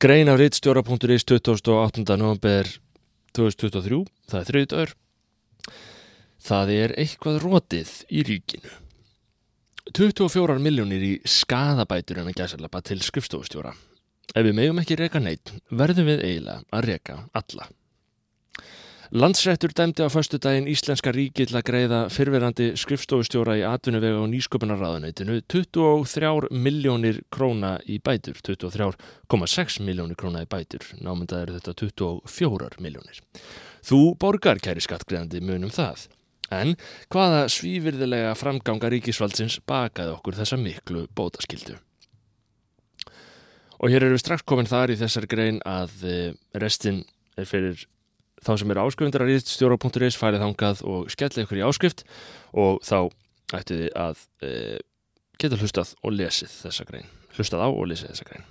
Grein af rittstjóra.is 28. november 2023, það er þriðdagur. Það er eitthvað rótið í ríkinu. 24 miljónir í skadabætur en að gæsalappa til skrifstofustjóra. Ef við megum ekki reka neitt, verðum við eiginlega að reka alla. Landsrættur dæmdi á förstu daginn Íslenska ríki til að greiða fyrverandi skrifstofustjóra í atvinnuvega og nýsköpunarraðuneytinu 23 miljónir króna í bætur, 23,6 miljónir króna í bætur, námyndað eru þetta 24 miljónir. Þú borgar kæri skattgreðandi munum það. En hvaða svífyrðilega framganga ríkisvaldsins bakaði okkur þessa miklu bótaskildu? Og hér eru við strax komin þar í þessar grein að eh, restin er fyrir þá sem eru áskrifundar að rýðstjóra.is færið þangað og skella ykkur í áskrift og þá ættu þið að e, geta hlustað og lesið þessa grein. Hlustað á og lesið þessa grein